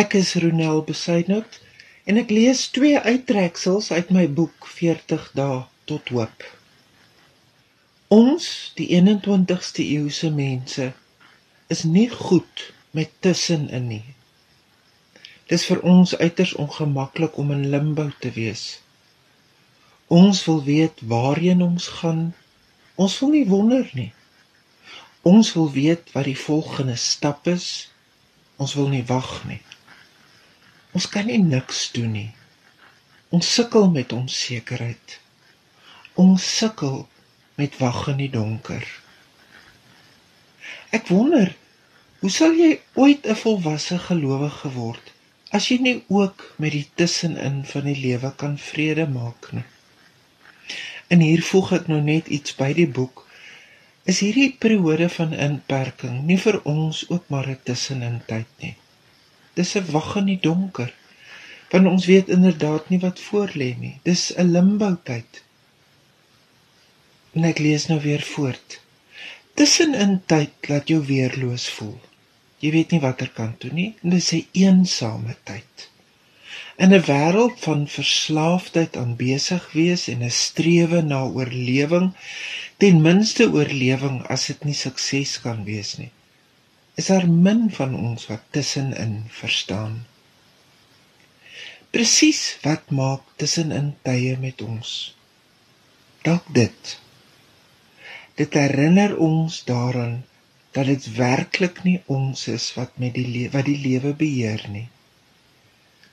Ek is Ronel Besuidnout en ek lees twee uittreksels uit my boek 40 dae tot hoop. Ons, die 21ste eeuse mense, is nie goed met tussenin nie. Dis vir ons uiters ongemaklik om in limbo te wees. Ons wil weet waarheen ons gaan. Ons wil nie wonder nie. Ons wil weet wat die volgende stap is. Ons wil nie wag nie. Ons kan nie niks doen nie. Ons sukkel met onsekerheid. Ons sukkel met wag in die donker. Ek wonder, hoe sal jy ooit 'n volwasse gelowige word as jy nie ook met die tussenin van die lewe kan vrede maak nie? En hier voeg ek nou net iets by die boek. Is hierdie periode van inperking nie vir ons ook maar 'n tussenin tyd nie? Dis 'n wag in die donker. Want ons weet inderdaad nie wat voor lê nie. Dis 'n limbo tyd. En ek lees nou weer voort. Tussenin tyd laat jou weerloos voel. Jy weet nie watter kant toe nie. Dis 'n eensame tyd. In 'n wêreld van verslaafdheid aan besig wees en 'n strewe na oorlewing, ten minste oorlewing as dit nie sukses kan wees nie is daar min van ons wat tussenin verstaan. Presies wat maak tussenin tye met ons? Dalk dit. Dit herinner ons daaraan dat dit werklik nie ons is wat met die wat die lewe beheer nie.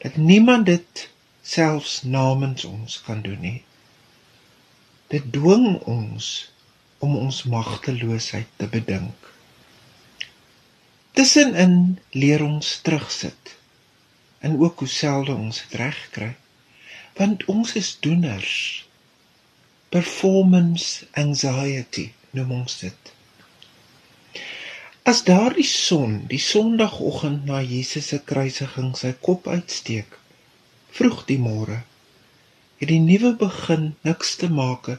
Dat niemand dit selfs namens ons kan doen nie. Dit dwing ons om ons magteloosheid te bedink. Tussenin leer ons terugsit. En ook hoe selde ons dit reg kry. Want ons is doeners. Performance anxiety noem ons dit. As daardie son, die Sondagoggend na Jesus se kruisiging sy kop uitsteek, vroeg die môre, het die nuwe begin niks te maak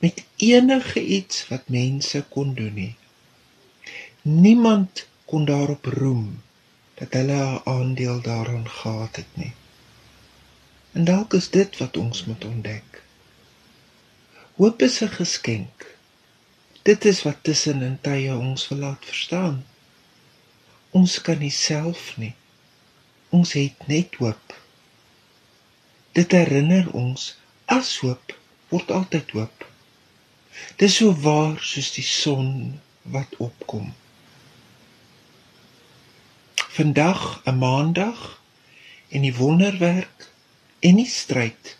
met enige iets wat mense kon doen nie. Niemand kon daarop roem dat hulle 'n aandeel daaraan gehad het nie. En dalk is dit wat ons moet ontdek. Hoop is 'n geskenk. Dit is wat tussen in tye ons wil laat verstaan. Ons kan nie self nie. Ons het net hoop. Dit herinner ons as hoop word altyd hoop. Dis so waar soos die son wat opkom vandag 'n maandag en die wonderwerk en die stryd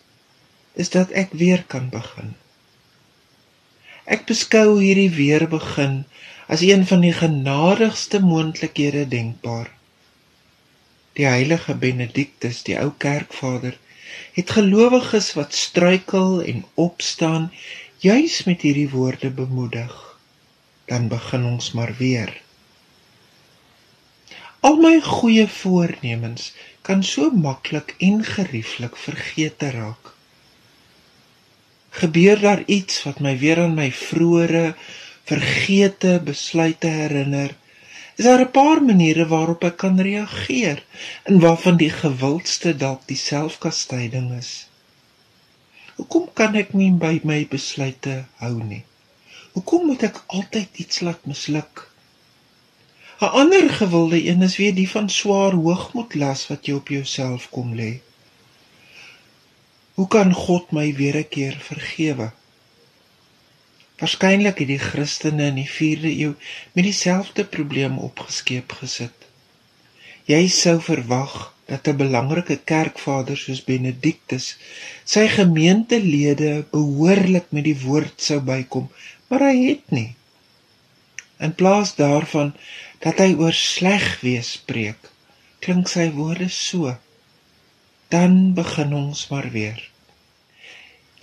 is dat ek weer kan begin. Ek beskou hierdie weer begin as een van die genadigste moontlikhede denkbaar. Die heilige Benedictus, die ou kerkvader, het gelowiges wat struikel en opstaan juis met hierdie woorde bemoedig. Dan begin ons maar weer. Al my goeie voornemens kan so maklik en gerieflik vergeete raak. Gebeur daar iets wat my weer aan my vroeëre vergeete besluite herinner? Is daar 'n paar maniere waarop ek kan reageer en waarvan die gewildste dalk die selfkastyding is? Hoekom kan ek nie by my besluite hou nie? Hoekom moet ek altyd iets laat misluk? 'n Ander gewilde een is weer die van swaar hoogmoed las wat jy op jouself kom lê. Hoe kan God my weer 'n keer vergewe? Waarskynlik het die Christene in die 4de eeu met dieselfde probleem opgeskeep gesit. Jy sou verwag dat 'n belangrike kerkvader soos Benedictus sy gemeentelede behoorlik met die woord sou bykom, maar hy het nie. In plaas daarvan dat hy oor sleg wees spreek, klink sy woorde so. Dan begin ons maar weer.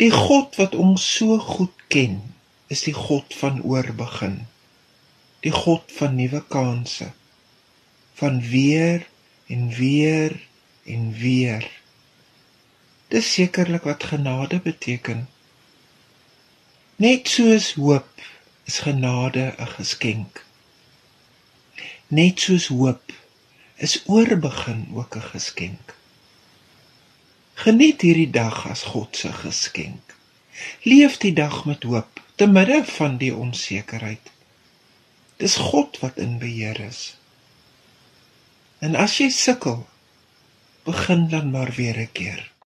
Die God wat ons so goed ken, is die God van oorbegin. Die God van nuwe kansse. Van weer en weer en weer. Dis sekerlik wat genade beteken. Net soos hoop is genade 'n geskenk. Net soos hoop is oorbegin ook 'n geskenk. Geniet hierdie dag as God se geskenk. Leef die dag met hoop te midde van die onsekerheid. Dis God wat in beheer is. En as jy sukkel, begin dan maar weer 'n keer.